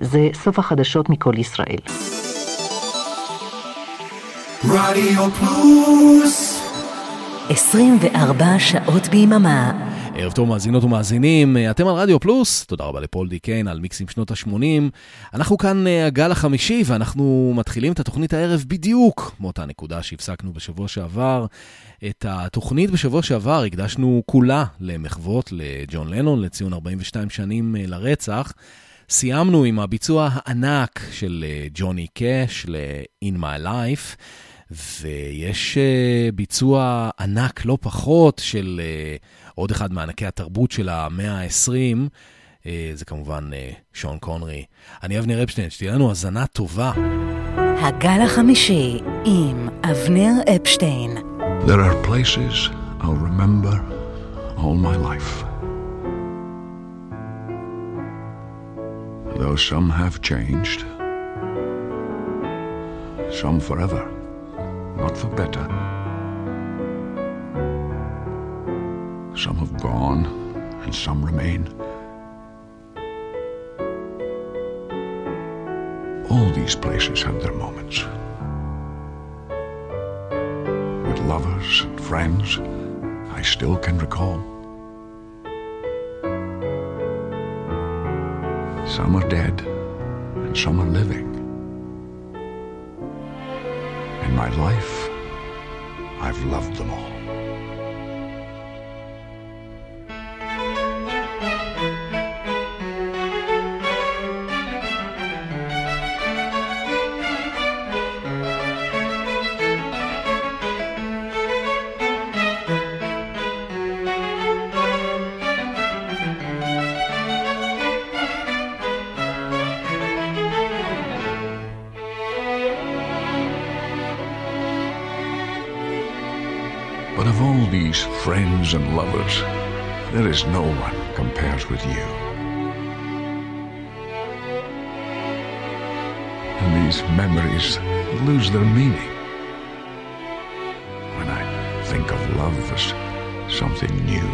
זה סוף החדשות מכל ישראל. רדיו פלוס 24 שעות ביממה. ערב טוב מאזינות ומאזינים, אתם על רדיו פלוס, תודה רבה לפול די קיין על מיקסים שנות ה-80. אנחנו כאן אה, הגל החמישי ואנחנו מתחילים את התוכנית הערב בדיוק מאותה נקודה שהפסקנו בשבוע שעבר. את התוכנית בשבוע שעבר הקדשנו כולה למחוות לג'ון לנון לציון 42 שנים אה, לרצח. סיימנו עם הביצוע הענק של אה, ג'וני קאש ל-In My Life. ויש uh, ביצוע ענק לא פחות של uh, עוד אחד מענקי התרבות של המאה ה-20, uh, זה כמובן שון קונרי. אני אבנר אפשטיין, שתהיה לנו האזנה טובה. הגל החמישי עם אבנר אפשטיין. There are places I'll remember all my life. Though some have changed, some forever. not for better. Some have gone, and some remain. All these places have their moments. With lovers and friends, I still can recall. Some are dead, and some are living. In my life, I've loved them all. Of all these friends and lovers, there is no one compares with you. And these memories lose their meaning when I think of love as something new.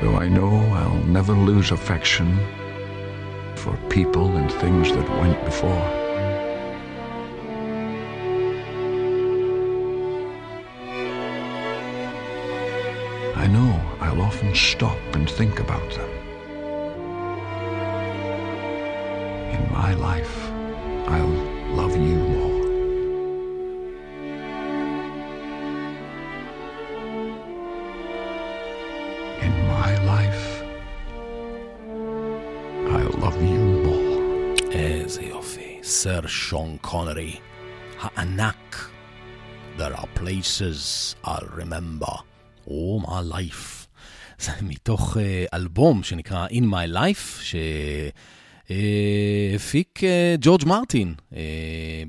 Though I know I'll never lose affection for people and things that went before. I'll often stop and think about them. In my life, I'll love you more. In my life, I'll love you more. איזה יופי, סר שון קונרי, הענק. There are places I'll remember all my life. זה מתוך uh, אלבום שנקרא In My Life, שהפיק uh, ג'ורג' מרטין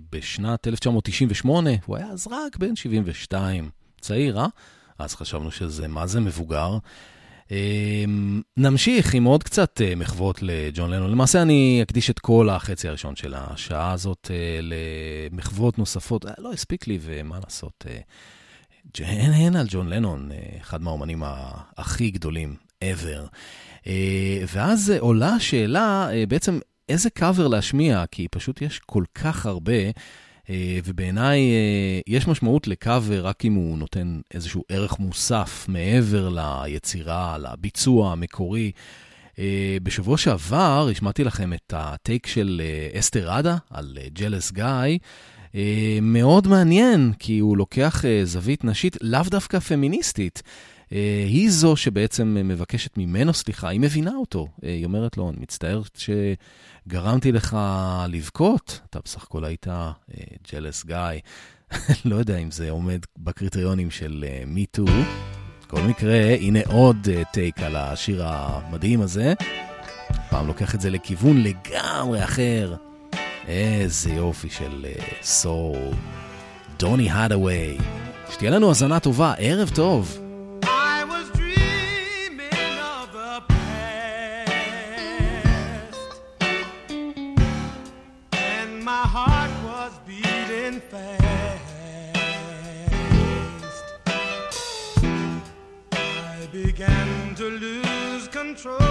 בשנת 1998. הוא היה אז רק בן 72, צעיר, אה? אז חשבנו שזה מה זה מבוגר. נמשיך עם עוד קצת מחוות לג'ון לנון. למעשה אני אקדיש את כל החצי הראשון של השעה הזאת למחוות נוספות. לא הספיק לי ומה לעשות. Uh, הן על ג'ון לנון, אחד מהאומנים הכי גדולים ever. ואז עולה השאלה בעצם איזה קאבר להשמיע, כי פשוט יש כל כך הרבה, ובעיניי יש משמעות לקאבר רק אם הוא נותן איזשהו ערך מוסף מעבר ליצירה, לביצוע המקורי. בשבוע שעבר השמעתי לכם את הטייק של אסתר ראדה על ג'לס גיא. Uh, מאוד מעניין, כי הוא לוקח uh, זווית נשית לאו דווקא פמיניסטית. Uh, היא זו שבעצם מבקשת ממנו סליחה, היא מבינה אותו. היא אומרת לו, אני מצטער שגרמתי לך לבכות, אתה בסך הכל היית uh, גיא. לא יודע אם זה עומד בקריטריונים של מיטו. בכל מקרה, הנה עוד טייק על השיר המדהים הזה. פעם לוקח את זה לכיוון לגמרי אחר. איזה יופי של סול. דוני הדווי. שתהיה לנו האזנה טובה, ערב טוב. began to lose control.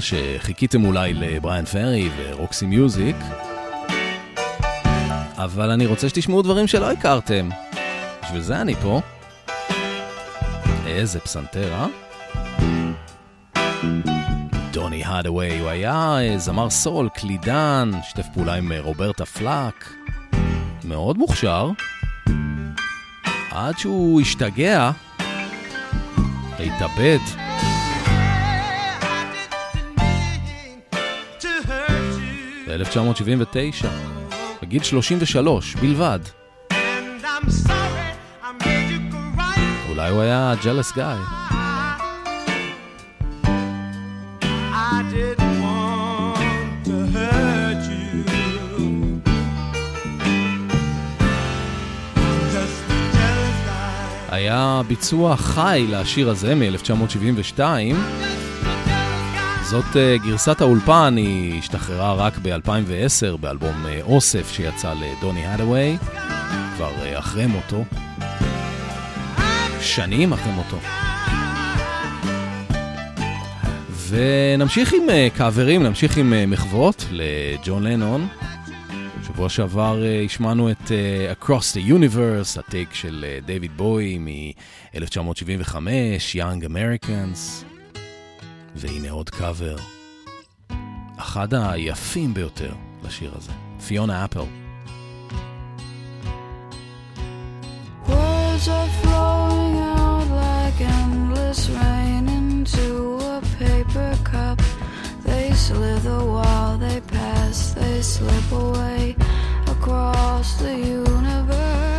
שחיכיתם אולי לבריאן פרי ורוקסי מיוזיק, אבל אני רוצה שתשמעו דברים שלא הכרתם. בשביל זה אני פה. איזה פסנתר, אה? דוני הדווי, הוא היה אה, זמר סול, קלידן, שתף פעולה עם אה, רוברטה פלאק. מאוד מוכשר. עד שהוא השתגע, התאבד. ב-1979, בגיל 33 בלבד. אולי הוא היה ג'לס גיא. היה ביצוע חי לשיר הזה מ-1972. זאת uh, גרסת האולפן, היא השתחררה רק ב-2010 באלבום uh, אוסף שיצא לדוני הדווי, כבר uh, אחרי מותו. שנים אחרי מותו. ונמשיך עם קאברים, נמשיך עם מחוות לג'ון לנון. שבוע שעבר השמענו את Across the Universe, הטייק של דייוויד בוי מ-1975, Young Americans. והנה עוד קאבר. אחד היפים ביותר לשיר הזה, פיונה אפל. Words are flowing out like endless rain into a paper cup. They slither while they pass, they slip away across the universe.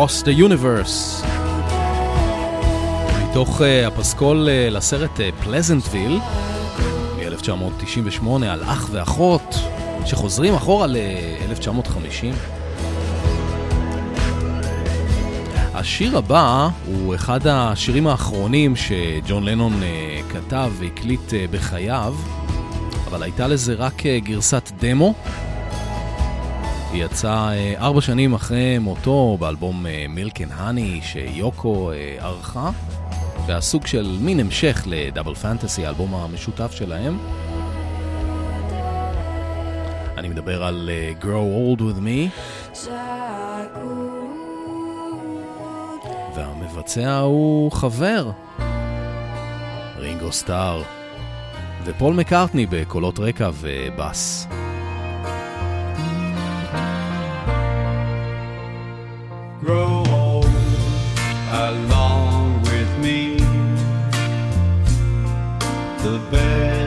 Across the Universe. מתוך uh, הפסקול uh, לסרט פלזנטוויל מ-1998 על אח ואחות שחוזרים אחורה ל-1950. השיר הבא הוא אחד השירים האחרונים שג'ון לנון uh, כתב והקליט uh, בחייו, אבל הייתה לזה רק uh, גרסת דמו. היא יצאה uh, ארבע שנים אחרי מותו באלבום Milk and Honey שיוקו uh, ערכה. והיה סוג של מין המשך ל Double Fantasy, האלבום המשותף שלהם. אני מדבר על uh, Grow Old With Me. והמבצע הוא חבר, רינגו סטאר, ופול מקארטני בקולות רקע ובאס. bed.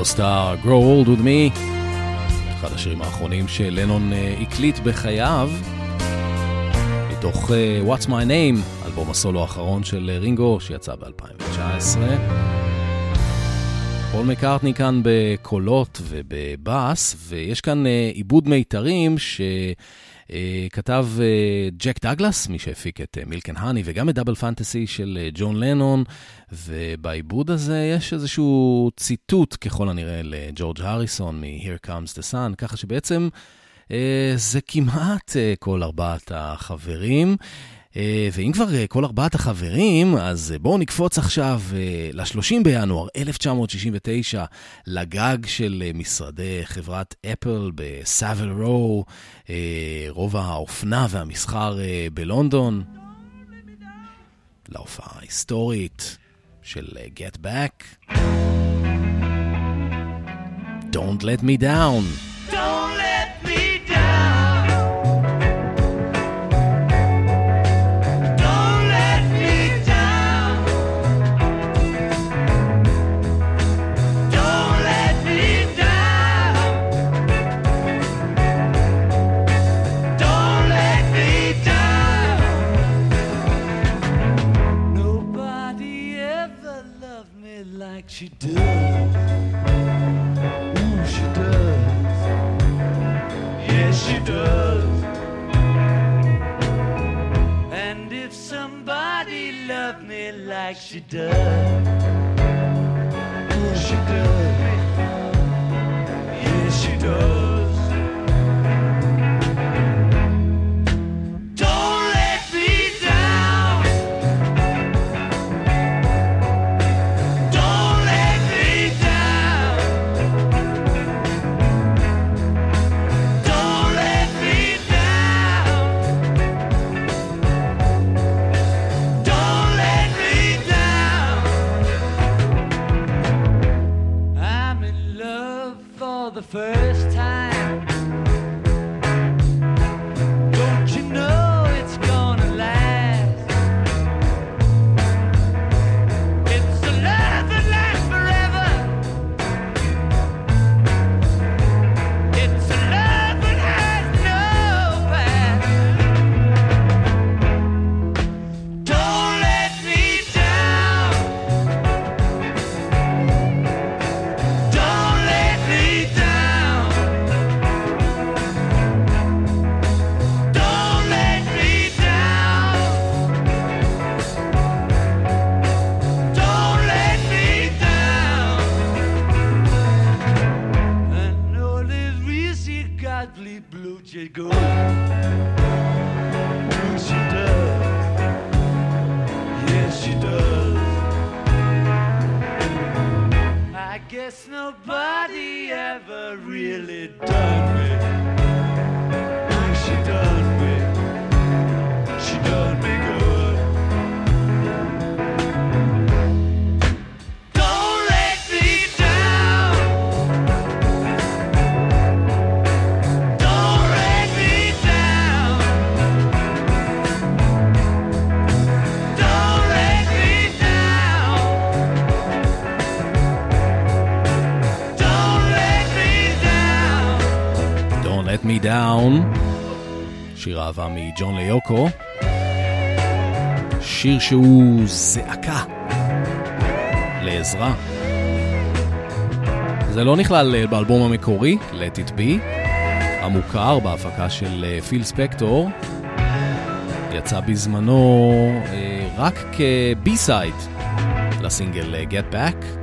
רינגו סטאר, Grow Old With Me, אחד השירים האחרונים שלנון uh, הקליט בחייו, מתוך uh, What's My Name, אלבום הסולו האחרון של uh, רינגו, שיצא ב-2019. פול מקארטני כאן בקולות ובבאס, ויש כאן עיבוד מיתרים ש... Uh, כתב uh, ג'ק דגלס, מי שהפיק את Milk and Honey, וגם את Double Fantasy של ג'ון לנון, ובעיבוד הזה יש איזשהו ציטוט ככל הנראה לג'ורג' הריסון מ-Here Comes the Sun, ככה שבעצם זה כמעט כל ארבעת החברים. Uh, ואם כבר uh, כל ארבעת החברים, אז uh, בואו נקפוץ עכשיו uh, ל-30 בינואר 1969 לגג של משרדי חברת אפל בסאבל רו, רוב האופנה והמסחר בלונדון, להופעה ההיסטורית של Get Back. Don't let me down. She does. Ooh, she does. Yes, she does. And if somebody loved me like she does, she does. Yes, she does. מג'ון ליוקו. שיר שהוא זעקה לעזרה. זה לא נכלל אה, באלבום המקורי, Let It Be, המוכר בהפקה של אה, פיל ספקטור. יצא בזמנו אה, רק כבי-סייד לסינגל Get Back.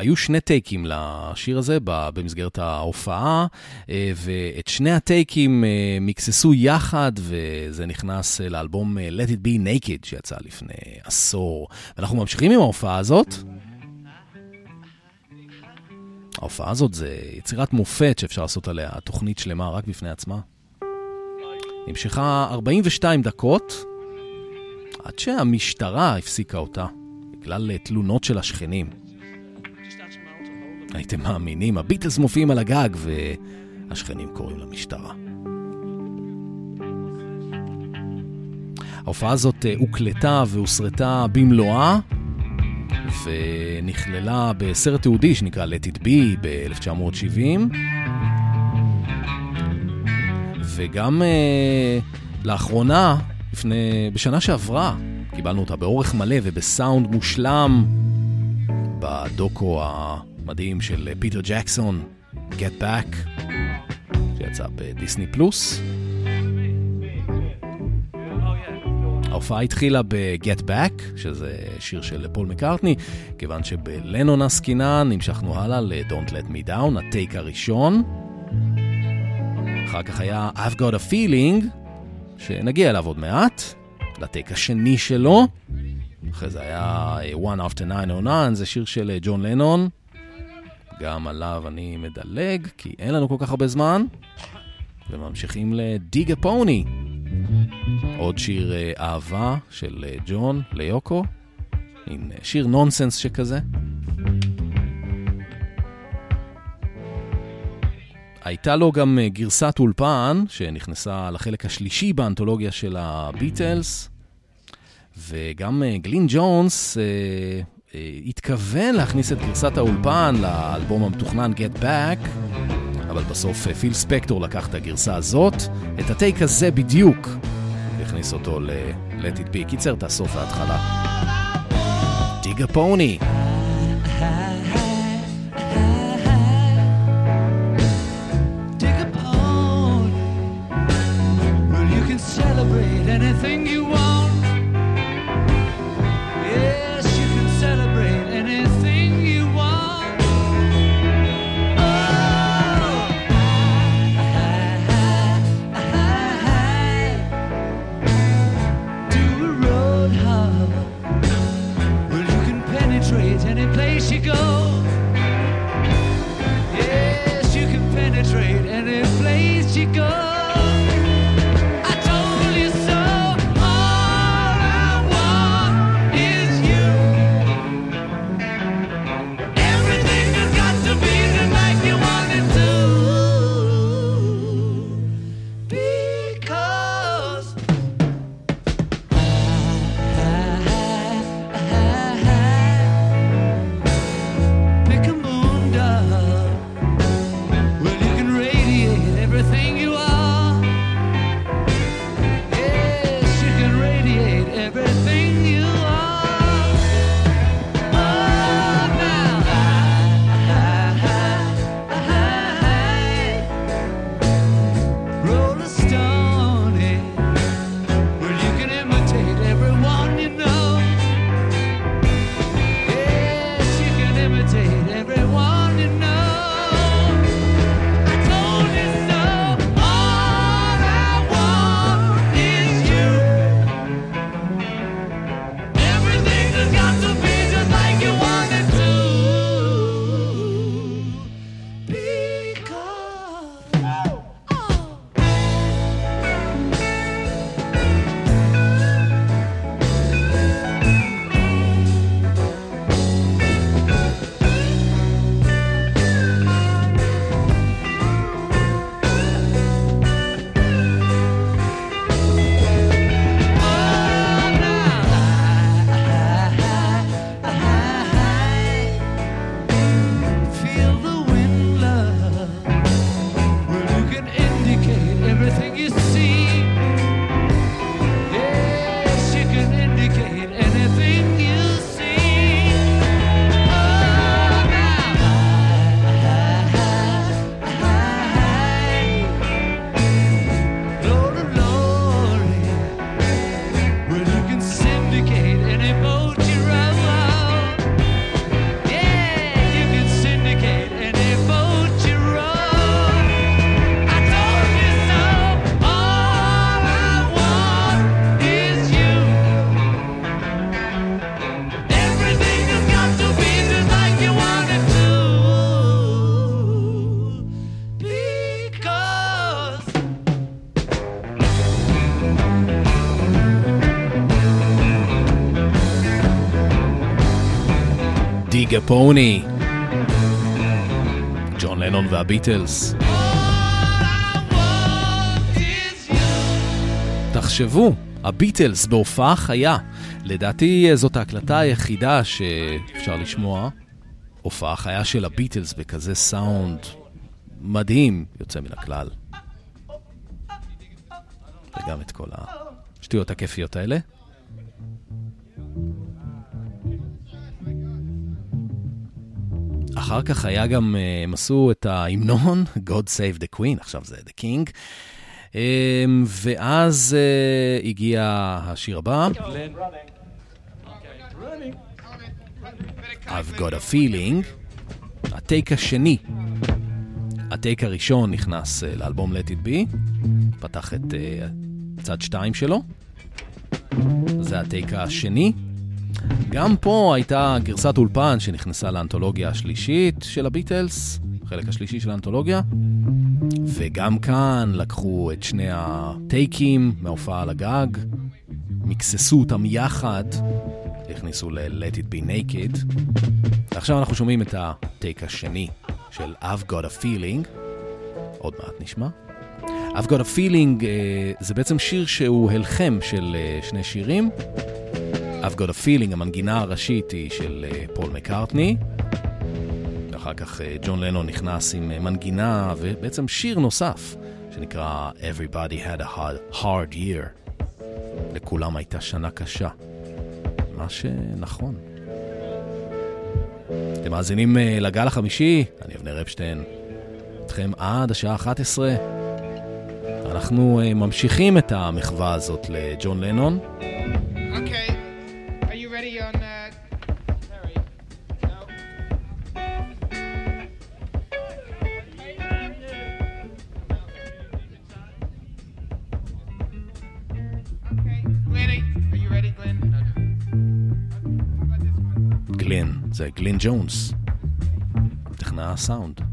היו שני טייקים לשיר הזה במסגרת ההופעה, אה, ואת שני הטייקים אה, מיקססו יחד, וזה נכנס אה, לאלבום Let It Be Naked שיצא לפני עשור. ואנחנו ממשיכים עם ההופעה הזאת. ההופעה הזאת זה יצירת מופת שאפשר לעשות עליה תוכנית שלמה רק בפני עצמה. נמשכה 42 דקות, עד שהמשטרה הפסיקה אותה, בגלל תלונות של השכנים. הייתם מאמינים, הביטלס מופיעים על הגג והשכנים קוראים למשטרה. ההופעה הזאת אה, הוקלטה והוסרטה במלואה, ונכללה בסרט תיעודי שנקרא Let It Be ב-1970. וגם אה, לאחרונה, לפני, בשנה שעברה, קיבלנו אותה באורך מלא ובסאונד מושלם בדוקו המדהים של פיטר ג'קסון, Get Back, שיצא בדיסני פלוס. ההופעה התחילה ב-Get Back, שזה שיר של פול מקארטני, כיוון שבלנון עסקינן נמשכנו הלאה ל-Don't Let Me Down, הטייק הראשון. אחר כך היה I've Got a Feeling, שנגיע אליו עוד מעט, לטייק השני שלו. אחרי זה היה One After 909, זה שיר של ג'ון לנון. גם עליו אני מדלג, כי אין לנו כל כך הרבה זמן. וממשיכים לדיגה פוני. עוד שיר אה, אהבה של אה, ג'ון ליוקו. מין אה, שיר נונסנס שכזה. הייתה לו גם גרסת אולפן שנכנסה לחלק השלישי באנתולוגיה של הביטלס, וגם גלין ג'ונס התכוון להכניס את גרסת האולפן לאלבום המתוכנן Get Back, אבל בסוף אה, פיל ספקטור לקח את הגרסה הזאת, את הטייק הזה בדיוק, והכניס אותו ל-Let It Be. קיצר את הסוף וההתחלה. Dig דיגה דיגה פוני. ג'ון לנון והביטלס. תחשבו, הביטלס בהופעה חיה. לדעתי זאת ההקלטה היחידה שאפשר לשמוע. הופעה חיה של הביטלס בכזה סאונד מדהים, יוצא מן הכלל. וגם את כל השטויות הכיפיות האלה. אחר כך היה גם, אה, הם עשו את ההמנון, God Save the Queen, עכשיו זה The King. אמ, ואז אה, הגיע השיר הבא. I've got a feeling. הטייק השני. הטייק הראשון נכנס אה, לאלבום Let It Be, פתח את אה, צד שתיים שלו. זה הטייק השני. גם פה הייתה גרסת אולפן שנכנסה לאנתולוגיה השלישית של הביטלס, החלק השלישי של האנתולוגיה. וגם כאן לקחו את שני הטייקים מההופעה על הגג, מקססו אותם יחד, הכניסו ל-Let It Be Naked. ועכשיו אנחנו שומעים את הטייק השני של I've Got a Feeling, עוד מעט נשמע. I've Got a Feeling אה, זה בעצם שיר שהוא הלחם של אה, שני שירים. I've got a feeling, המנגינה הראשית היא של אה, פול מקארטני. אחר כך אה, ג'ון לנון נכנס עם אה, מנגינה ובעצם שיר נוסף שנקרא Everybody had a hard, hard year. לכולם הייתה שנה קשה. מה שנכון. אתם מאזינים לגל החמישי, אני אבנר אפשטיין. אתכם עד השעה 11. אנחנו ממשיכים את המחווה הזאת לג'ון לנון. אוקיי. Okay. גלין, זה גלין ג'ונס, טכנאי הסאונד.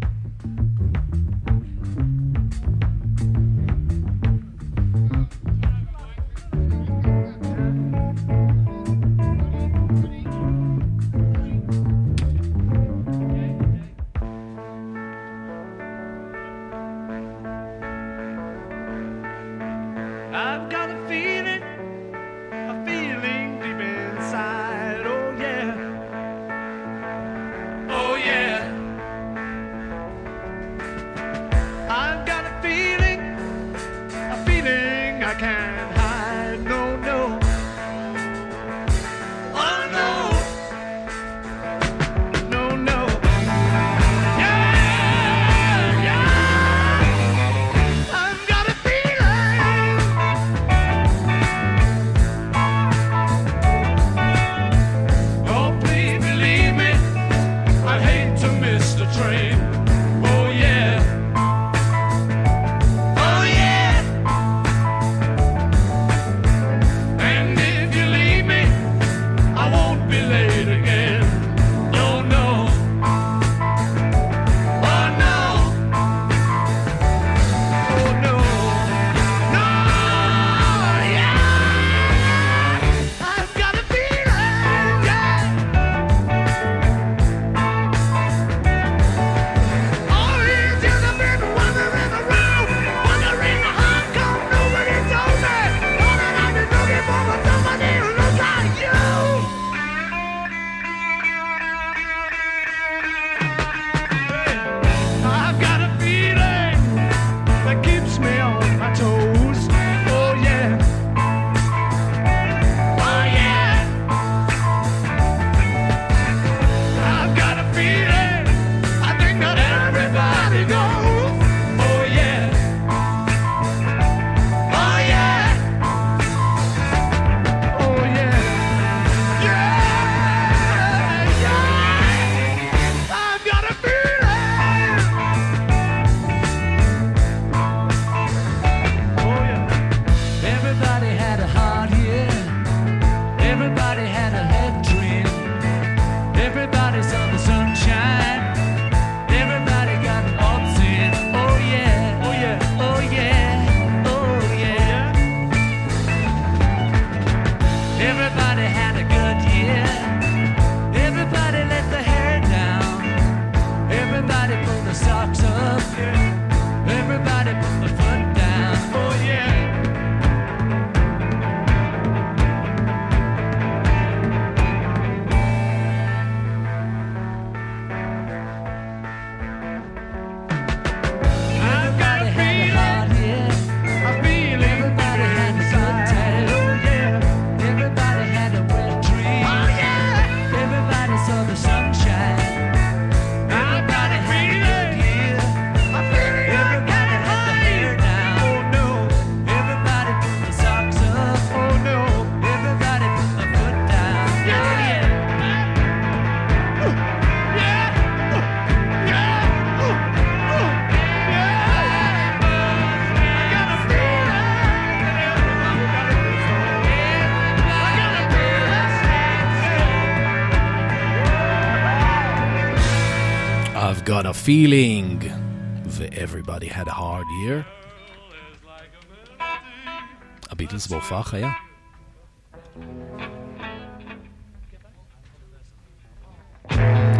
a feeling ו-Everybody had a hard year. הביטלס בהופעה חיה.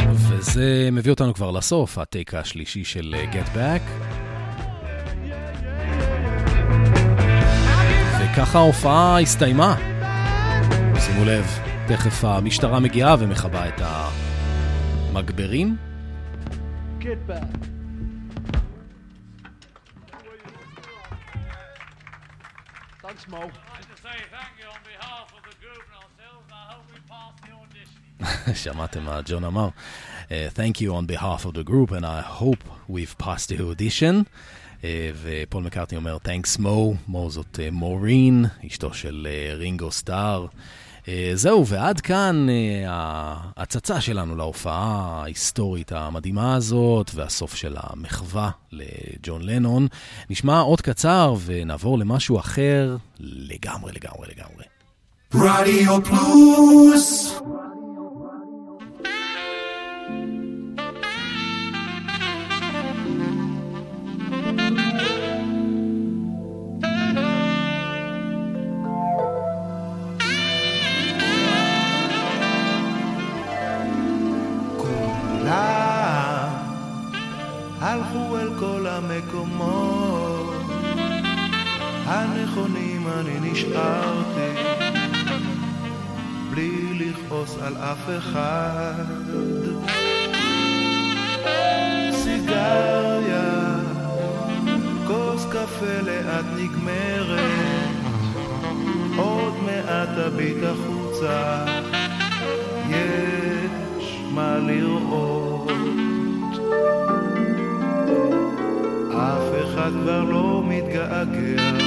וזה מביא אותנו כבר לסוף, הטייק השלישי של אה, Get Back. וככה ההופעה הסתיימה. שימו לב, תכף המשטרה מגיעה ומכבה את המגברים. get back. Thanks, Mo. I'd like to say thank you on behalf of the group and ourselves, and I hope we pass the audition. שמעתם מה ג'ון Thank you on behalf of the group and I hope we've passed the audition. Uh, ופול מקארטני אומר Thanks Mo. מו זאת מורין, אשתו של רינגו סטאר. זהו, ועד כאן uh, ההצצה שלנו להופעה ההיסטורית המדהימה הזאת, והסוף של המחווה לג'ון לנון. נשמע עוד קצר ונעבור למשהו אחר לגמרי, לגמרי, לגמרי. רדיו פלוס! על אף אחד. סיגריה כוס קפה לאט נגמרת. עוד מעט תביט החוצה. יש מה לראות. אף אחד כבר לא מתגעגע.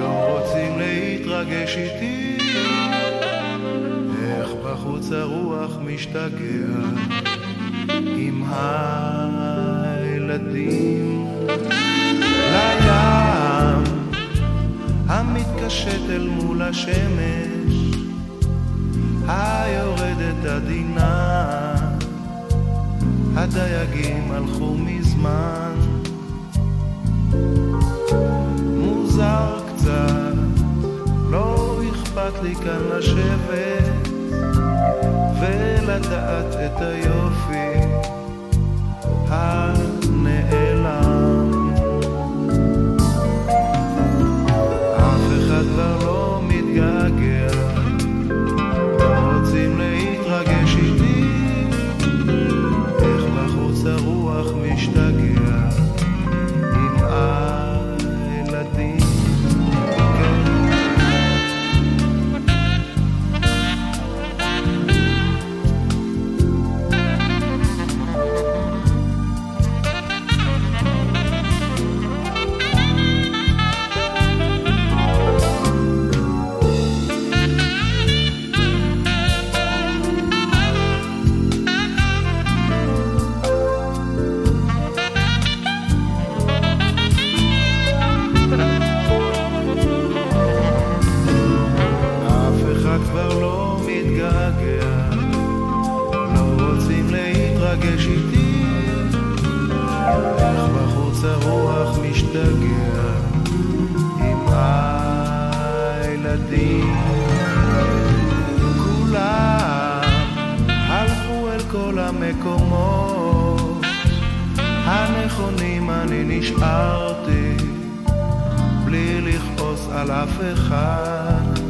לא רוצים להתרגש איתי בחוץ הרוח משתגע. עם הילדים. לים המתקשט אל מול השמש. היורדת עדינה. הדייגים הלכו מזמן. מוזר קצת לא אכפת לי כאן לשבת ולדעת את היופי נשארתי בלי לכעוס על אף אחד.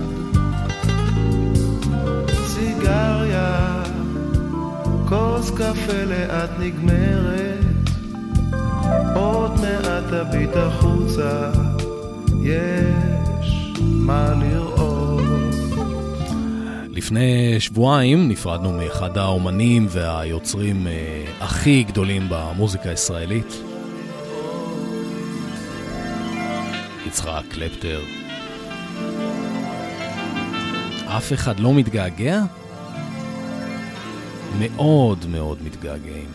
סיגריה, כוס קפה לאט נגמרת, עוד מעט תביט החוצה, יש מה לראות. לפני שבועיים נפרדנו מאחד האומנים והיוצרים אה, הכי גדולים במוזיקה הישראלית. יצחק קלפטר. אף אחד לא מתגעגע? מאוד מאוד מתגעגעים.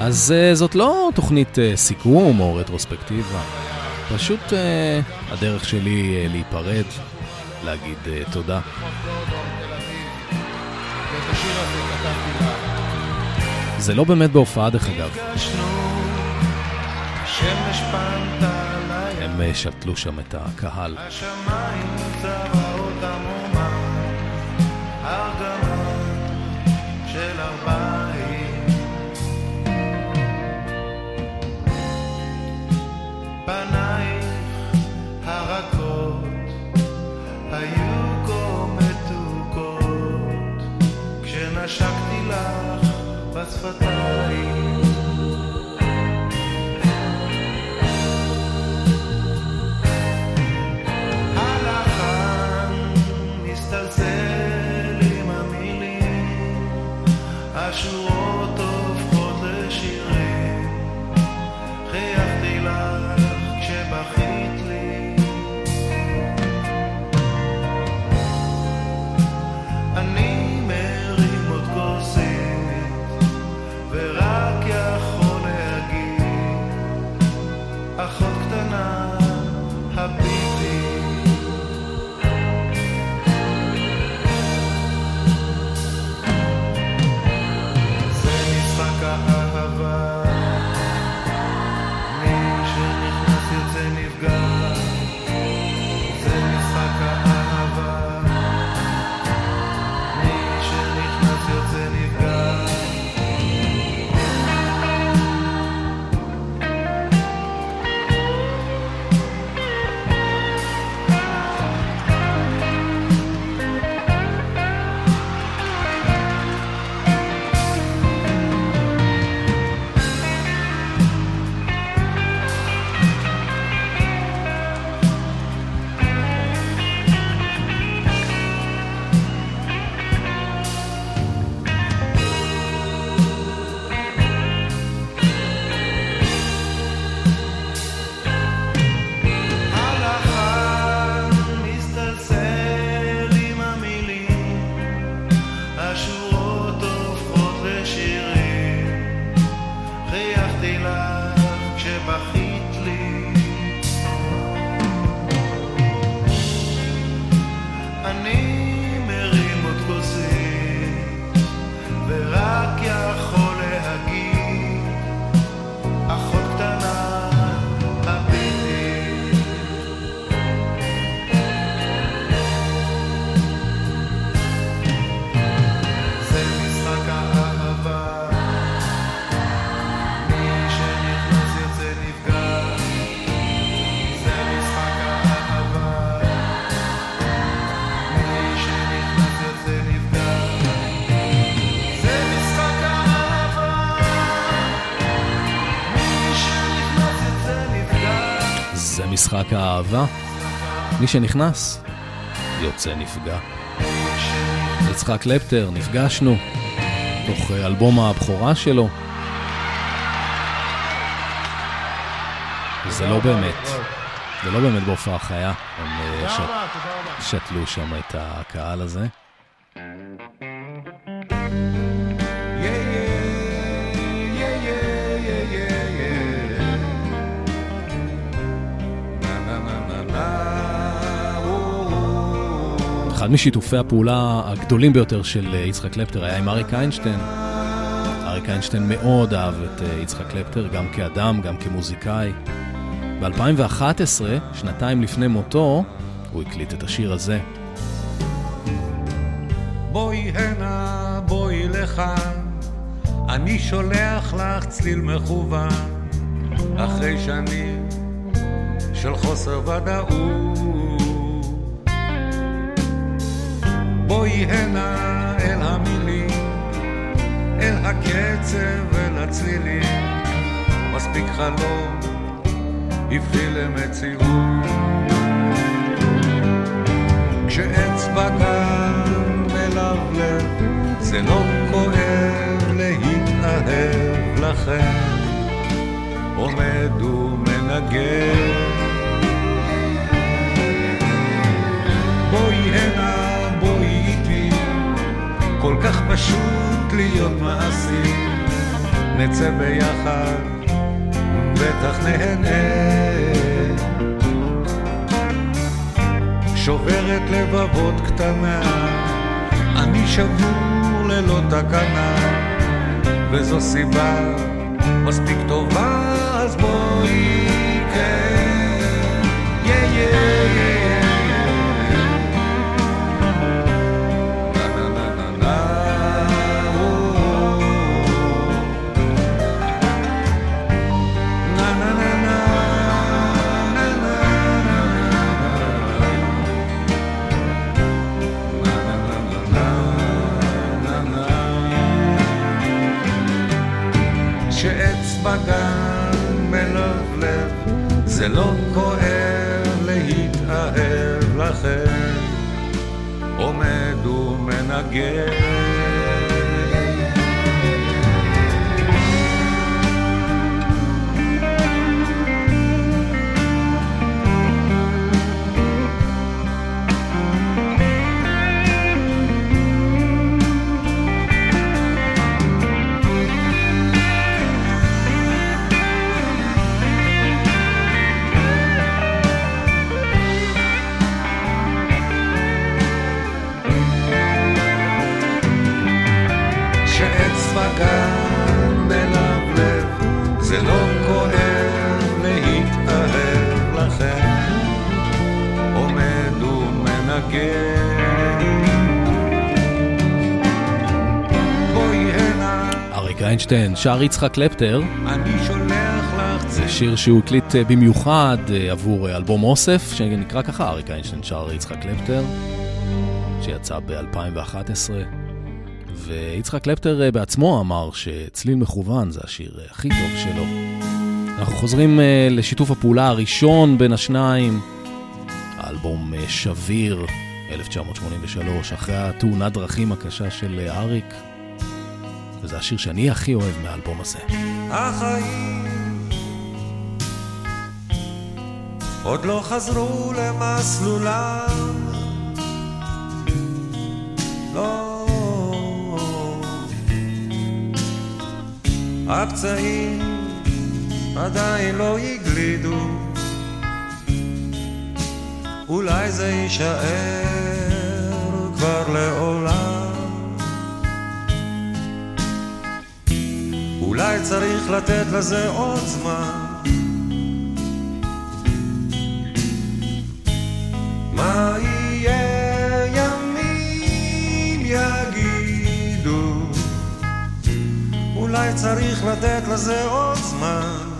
אז uh, זאת לא תוכנית uh, סיכום או רטרוספקטיבה, פשוט uh, הדרך שלי uh, להיפרד, להגיד uh, תודה. זה לא באמת בהופעה דרך אגב, הם uh, שתלו שם את הקהל. השמיים צבעות special משחק האהבה. מי שנכנס, יוצא נפגע. יצחק קלפטר, נפגשנו, תוך אה, אלבום הבכורה שלו. זה לא באמת, זה לא באמת בהופעה חיה. הם אה, שתלו שם את הקהל הזה. אחד משיתופי הפעולה הגדולים ביותר של אה, יצחק קלפטר היה עם אריק איינשטיין. אריק איינשטיין מאוד אהב את אה, יצחק קלפטר, גם כאדם, גם כמוזיקאי. ב-2011, שנתיים לפני מותו, הוא הקליט את השיר הזה. בואי הנה, בואי לכאן, אני שולח לך צליל מכוון, אחרי שנים של חוסר ודאות. בואי הנה אל המילים, אל הקצב, אל הצלילים, מספיק חלום, הביא למציאות. כשאצבע כאן מלבלב, זה לא כואב להתאהב לכם, עומד ומנגן. כל כך פשוט להיות מעשי, נצא ביחד, בטח נהנה. שוברת לבבות קטנה, אני שבור ללא תקנה, וזו סיבה מספיק טובה, אז בואי כן, זה לא כואב להתאהב לכם, עומד ומנגן. איינשטיין שר יצחק קלפטר. זה שיר שהוא הקליט אה, במיוחד אה, עבור אה, אלבום אוסף, שנקרא ככה, אריק איינשטיין שר יצחק קלפטר, שיצא ב-2011. ויצחק קלפטר בעצמו אמר שצליל מכוון זה השיר הכי טוב שלו. אנחנו חוזרים לשיתוף הפעולה הראשון בין השניים. האלבום אה, שביר, 1983, אחרי התאונת דרכים הקשה של אה, אריק. וזה השיר שאני הכי אוהב מהאלבום הזה. החיים עוד לא חזרו למסלולם לא הפצעים עדיין לא הגלידו אולי זה יישאר כבר לעולם אולי צריך לתת לזה עוד זמן. מה יהיה ימים יגידו, אולי צריך לתת לזה עוד זמן.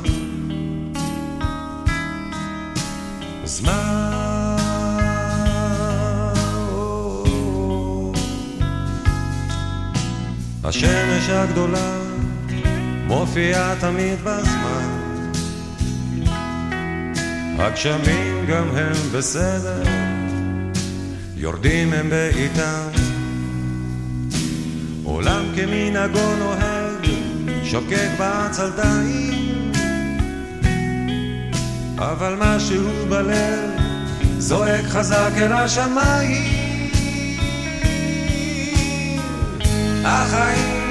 השמש הגדולה מופיעה תמיד בזמן. הגשמים גם הם בסדר, יורדים הם בעיטם. עולם כמנהגו נוהג, שוקק בעצלתיים. אבל משהו בלב זועק חזק אל השמיים. החיים יום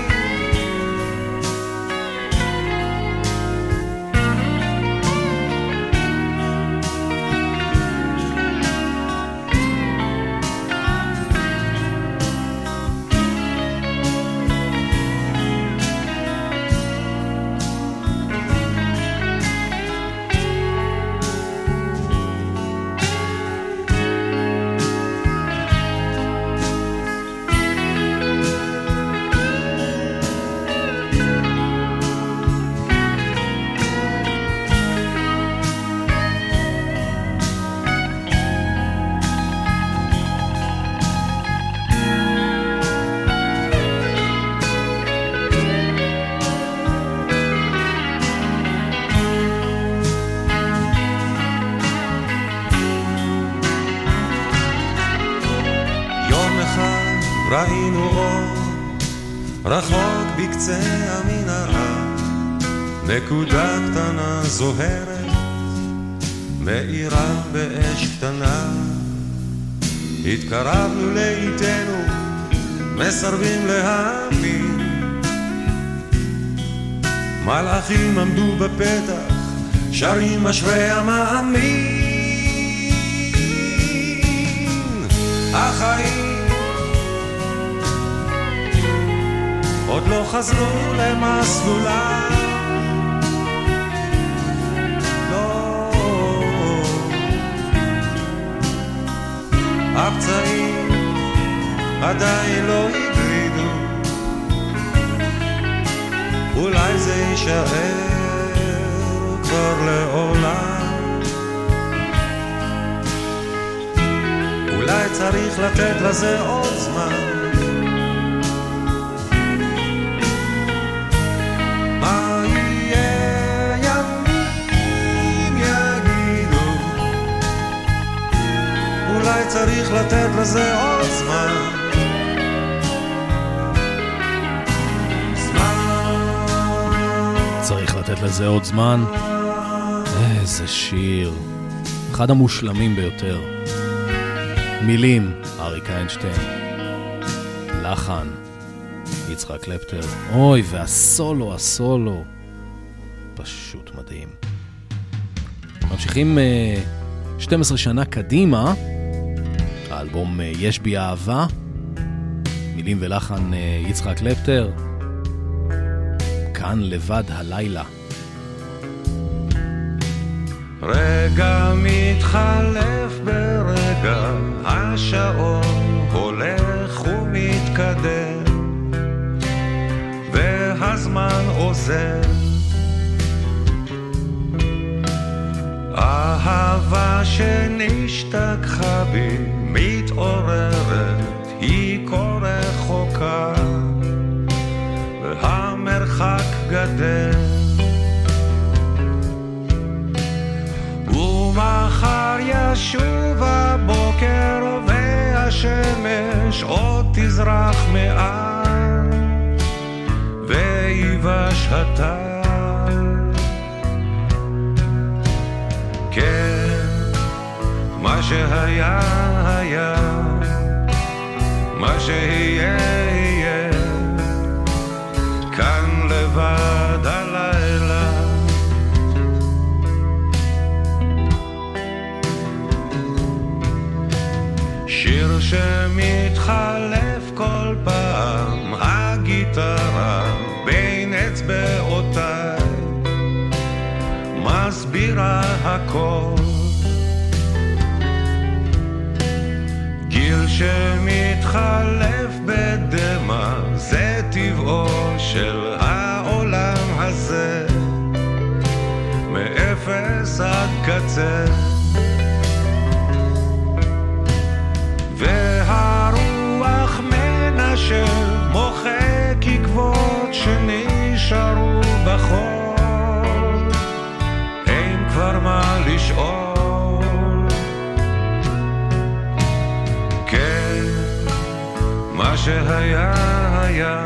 זוהרת מאירה באש קטנה. התקרבנו לאיתנו מסרבים להאמין. מלאכים עמדו בפתח שרים אשרי המאמין. החיים עוד לא חזרו למסלולם. הפצעים עדיין לא הגלידו, אולי זה יישאר כבר לעולם. אולי צריך לתת לזה עוד זמן. צריך לתת לזה עוד זמן. צריך לתת לזה עוד זמן. איזה שיר. אחד המושלמים ביותר. מילים, אריק איינשטיין. לחן, יצחק קלפטר. אוי, והסולו, הסולו. פשוט מדהים. ממשיכים אה, 12 שנה קדימה. האלבום אה, יש בי אהבה, מילים ולחן אה, יצחק קלפטר, כאן לבד הלילה. רגע מתחלף ברגע, השעון הולך ומתקדם, והזמן עוזר. אהבה שנשתכחה בי מתעוררת, היא כה רחוקה, והמרחק גדל. ומחר ישוב הבוקר והשמש עוד תזרח מעל, ויבש הטל. כן שהיה היה, מה שיהיה יהיה, כאן לבד הלילה. שיר שמתחלף כל פעם, הגיטרה בין אצבעותיי, מסבירה הכל. שמתחלף בדמע, זה טבעו של העולם הזה, מאפס עד קצה. yeah, yeah.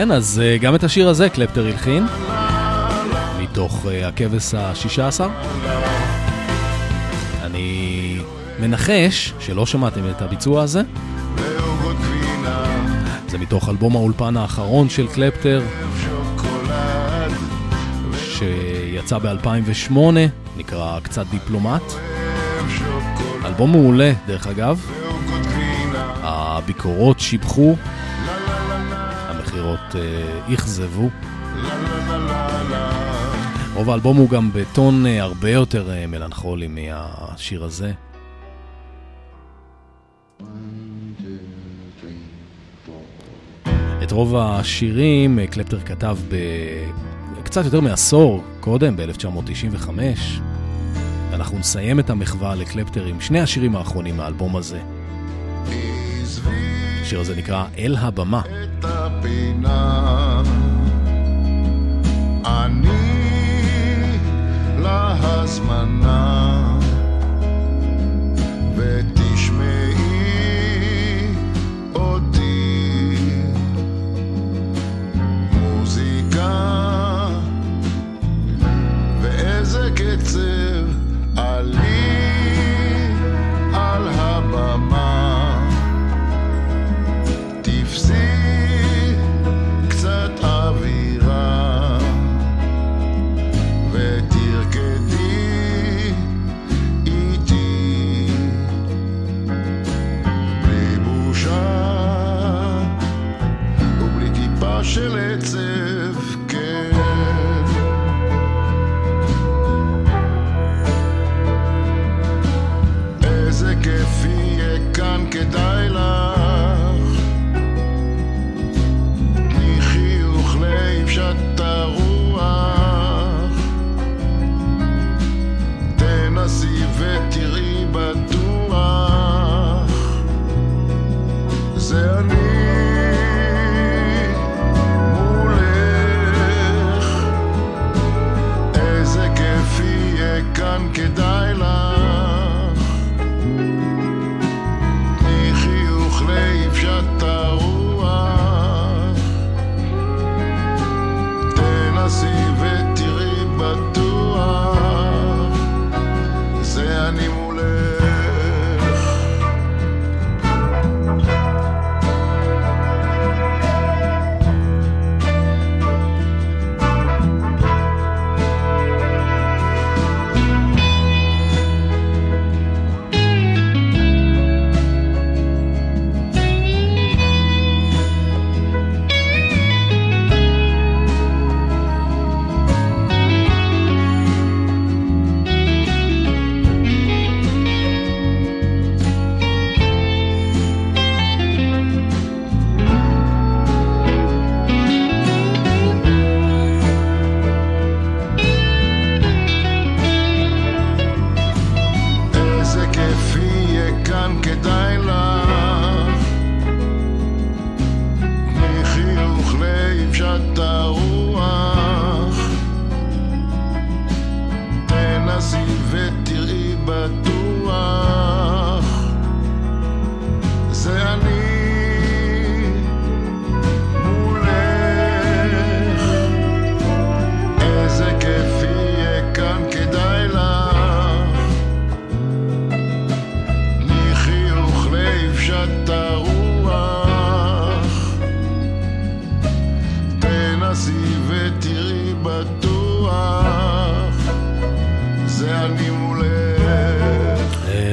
כן, אז אה, גם את השיר הזה קלפטר הלחין, מתוך אה, הכבש השישה עשר. אני מנחש שלא שמעתם את הביצוע הזה. זה מתוך אלבום האולפן האחרון של קלפטר, שיצא ב-2008, נקרא קצת דיפלומט. אלבום מעולה, דרך אגב. הביקורות שיבחו, המכירות אה, אכזבו. רוב האלבום הוא גם בטון אה, הרבה יותר אה, מלנכולי מהשיר הזה. את רוב השירים קלפטר כתב בקצת יותר מעשור קודם, ב-1995. אנחנו נסיים את המחווה לקלפטר עם שני השירים האחרונים מהאלבום הזה. השיר הזה נקרא אל הבמה. את הפינה. אני להזמנה,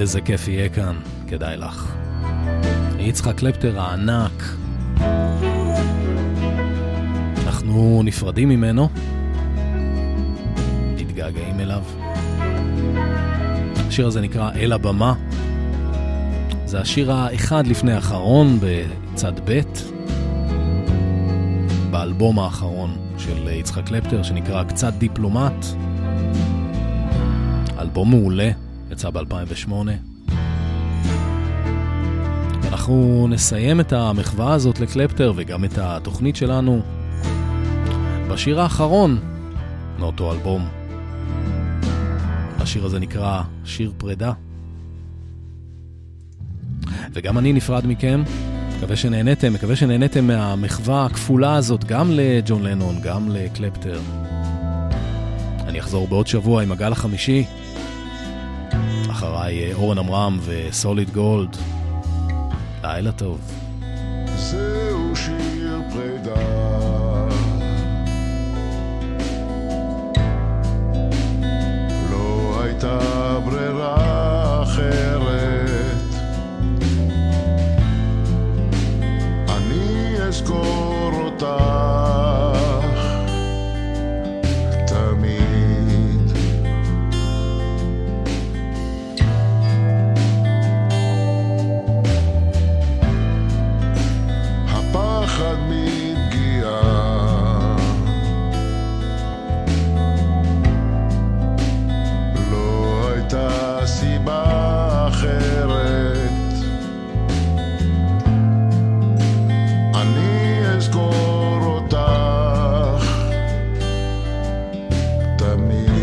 איזה כיף יהיה כאן, כדאי לך. יצחק קלפטר הענק. אנחנו נפרדים ממנו, מתגעגעים אליו. השיר הזה נקרא אל הבמה. זה השיר האחד לפני האחרון בצד ב' באלבום האחרון של יצחק קלפטר שנקרא קצת דיפלומט. אלבום מעולה, יצא ב-2008. אנחנו נסיים את המחווה הזאת לקלפטר וגם את התוכנית שלנו בשיר האחרון מאותו אלבום, השיר הזה נקרא שיר פרידה. וגם אני נפרד מכם, מקווה שנהניתם, מקווה שנהניתם מהמחווה הכפולה הזאת גם לג'ון לנון, גם לקלפטר. אני אחזור בעוד שבוע עם הגל החמישי. אחריי אה, אורן עמרם וסוליד גולד. לילה טוב. תמיד